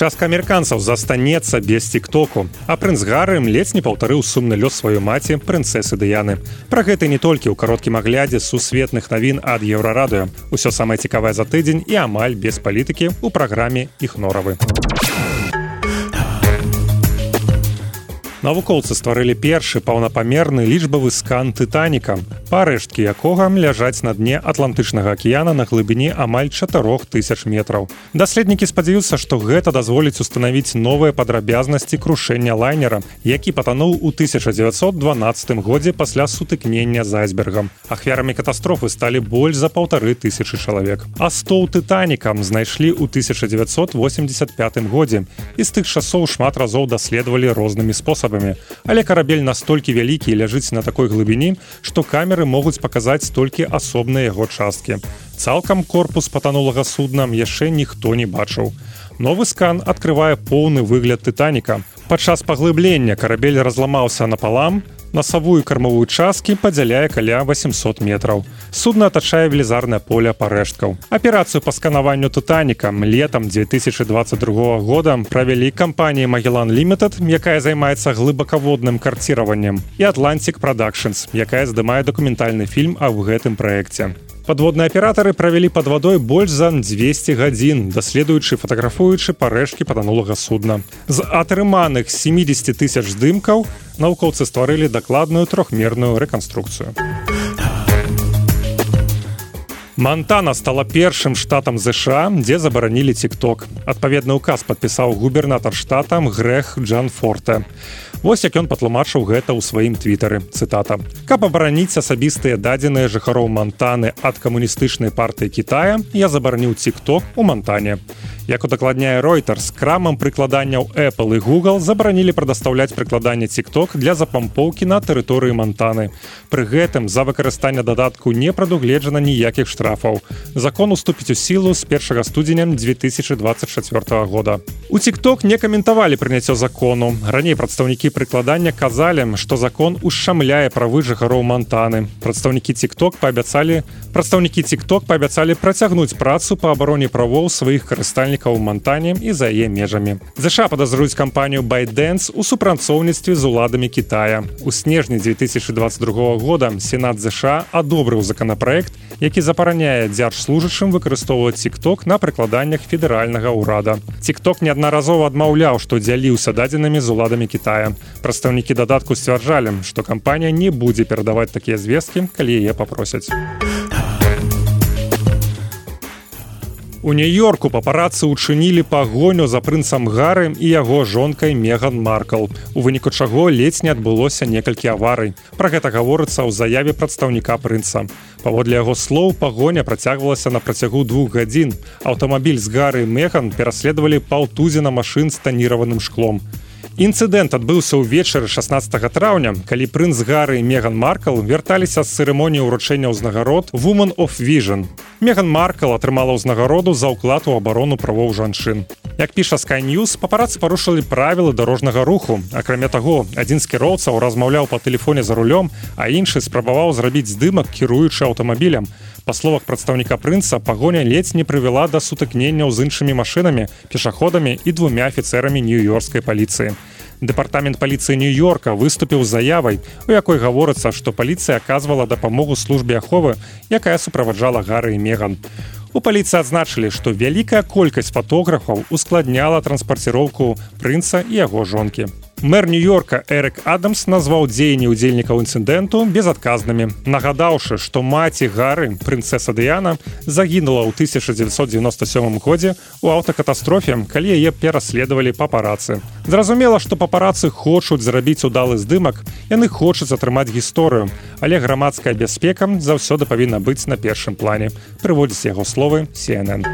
частка амерыканцаў застанецца без тиктоку а прынц гарым ледзь не паўтарыў сумны лёс сваёй маці прынцесы дыяны. Про гэта не толькі ў кароткім аглядзе сусветных навін ад еўрарадыо усё самае цікавае за тыдзень і амаль без палітыкі у праграме іх Навукоўцы стварылі першы паўнапамерны лічбавы скан тытаніка. Парэшткі якога ляжаць на дне атлантычнага акіяна на глыбіні амаль чатырох тысяч метраў. Даследнікі спадзяюцца, што гэта дазволіць устанавіць новыя падрабязнасці крушэння лайнера, які патануў у 1912 годзе пасля сутыкнення з айсбергам. Ахвярамі катастрофы сталі больш за паўтары тысячы чалавек. А стол тытанікам знайшлі ў 1985 годзе. І з тых часоў шмат разоў даследавалі рознымі спосабамі спосабамі але карабель настолькі вялікі ляжыць на такой глыбіні што камеры могуць паказаць толькі асобныя яго часткі. Цалкам корпус патанулага суднам яшчэ ніхто не бачыў. Новы скан открывае поўны выгляд тытаніка. Падчас паглыблення карабель разламаўся напалам насавую кармавую часткі падзяляе каля 800 метраў. Судна атачае велізарнае поле парэшткаў. Аперацыю па сканаванню тутанікам летам 2022 года правялі кампаніі Магелан Лімітад, якая займаецца глыбакаводным карціраваннем і Атлантик Productions, якая здымае дакументальны фільм аб гэтым праекце. Падводныя аператары правялі пад вадой больш за 200 гадзін, даследуючы фатаграфуючы парэшкі патанулага судна. З атрыманых 70 тысяч здымкаў навукоўцы стварылі дакладную трохмерную рэканструкцыю. Мантана стала першым штатам ЗША, дзе забаранілі тикток. Адпаведны указ падпісаў губернатар штатам Грэх Джан Форте. Вось як ён патлумачыў гэта ў сваім твітары цытата. Каб абараніць асабістыя дадзеныя жыхароў Мантаны ад камуністычнай партыі Китая, я забараніў тикток у Мантане. Як удакладняе з крамам прыкладанняў Apple і Google забаранілі прадастаўляць прыкладанне тикток для запампоўкі на тэрыторыі Мантаны. Пры гэтым за выкарыстанне дадатку не прадугледжана ніякіх штрафаў. Закон уступіць у сілу з 1 студзеня 2024 года. У тикток не каментавалі прыняццё закону. Раней прадстаўнікі прыкладання казалі, што закон ушчамляе правы жыхароў Мантаны. Прадстаўнікі тикток паабяцалі прадстаўнікі тикток паабяцалі працягнуць працу па абароне правоў сваіх карыстальнікаў ў мантане і за яе межамі. ЗША падазруюць кампанію байдэнс у супрацоўніцтве з уладамі Китая. У снежні 2022 года сенат ЗША адобрыў законопроект, які запараняе дзяржслужачым выкарыстоўваць тикток на прыкладаннях федэральнага ўрада. Тикток неаднаразова адмаўляў, што дзяліўся дадзенымі з уладамі Китая. Прадстаўнікі дадатку сцвярджалі, што кампанія не будзе перадаваць такія звесткі, калі яе папросяць. У нью-йорку папарацы учынілі пагоню за прынцам гарым і яго жонкай меган маркал у выніку чаго ледзь не адбылося некалькі аварый. Про гэта гаворыцца ў заяве прадстаўніка прынца. Паводле яго слоў пагоня працягвалася на працягу двух гадзін. Аўтамабіль з гары механ пераследавалі паўтузіна машын з таніраваным шклом. Інцыдэнт адбыўся ўвечары 16 траўня, калі прынц Гары і Меган Маркал вярталіся з цырымоніі ўручэння ўзнагарод Woman of Vision. Меган Маркал атрымала ўзнагароду за ўклад у абарону правоў жанчын. Як піша Скайньюз, папарацы парушылі правілы дарожнага руху. Акрамя таго, адзін з кіроўцаў размаўляў па тэлефоне за рулём, а іншы спрабаваў зрабіць здымак, кіруючы аўтамабілем. Па словах прадстаўніка прынца пагоня ледзь не прывяла да сутыкненняў з іншымі машынамі, пешаходамі і двумя афіцэрамі нью-йоркскай паліцыі. Дэпартамент паліцыі нью-йорка выступіў заявай, у якой гаворыцца, што паліцыя аказвала дапамогу службе аховы, якая суправаджала гары і меган. У паліцыі адзначылі, што вялікая колькасць фатографаў ускладняла транспарціроўку прынца і яго жонкі. Мэр нью-йорка Эрик Адамс назваў дзеянні ўдзельнікаў інцыдэнту безадказнымі, нагадаўшы, што маці гары прынцеса Дыяна загінула ў 1997 годзе у аўтакатастрофе, калі яе пераследавалі папарацы. Зразумела, што папарацы хочуць зрабіць удалы здымак, яны хочуць атрымаць гісторыю, але грамадская бяспека заўсёды павінна быць на першым плане. Прыводзіць яго словы CNN.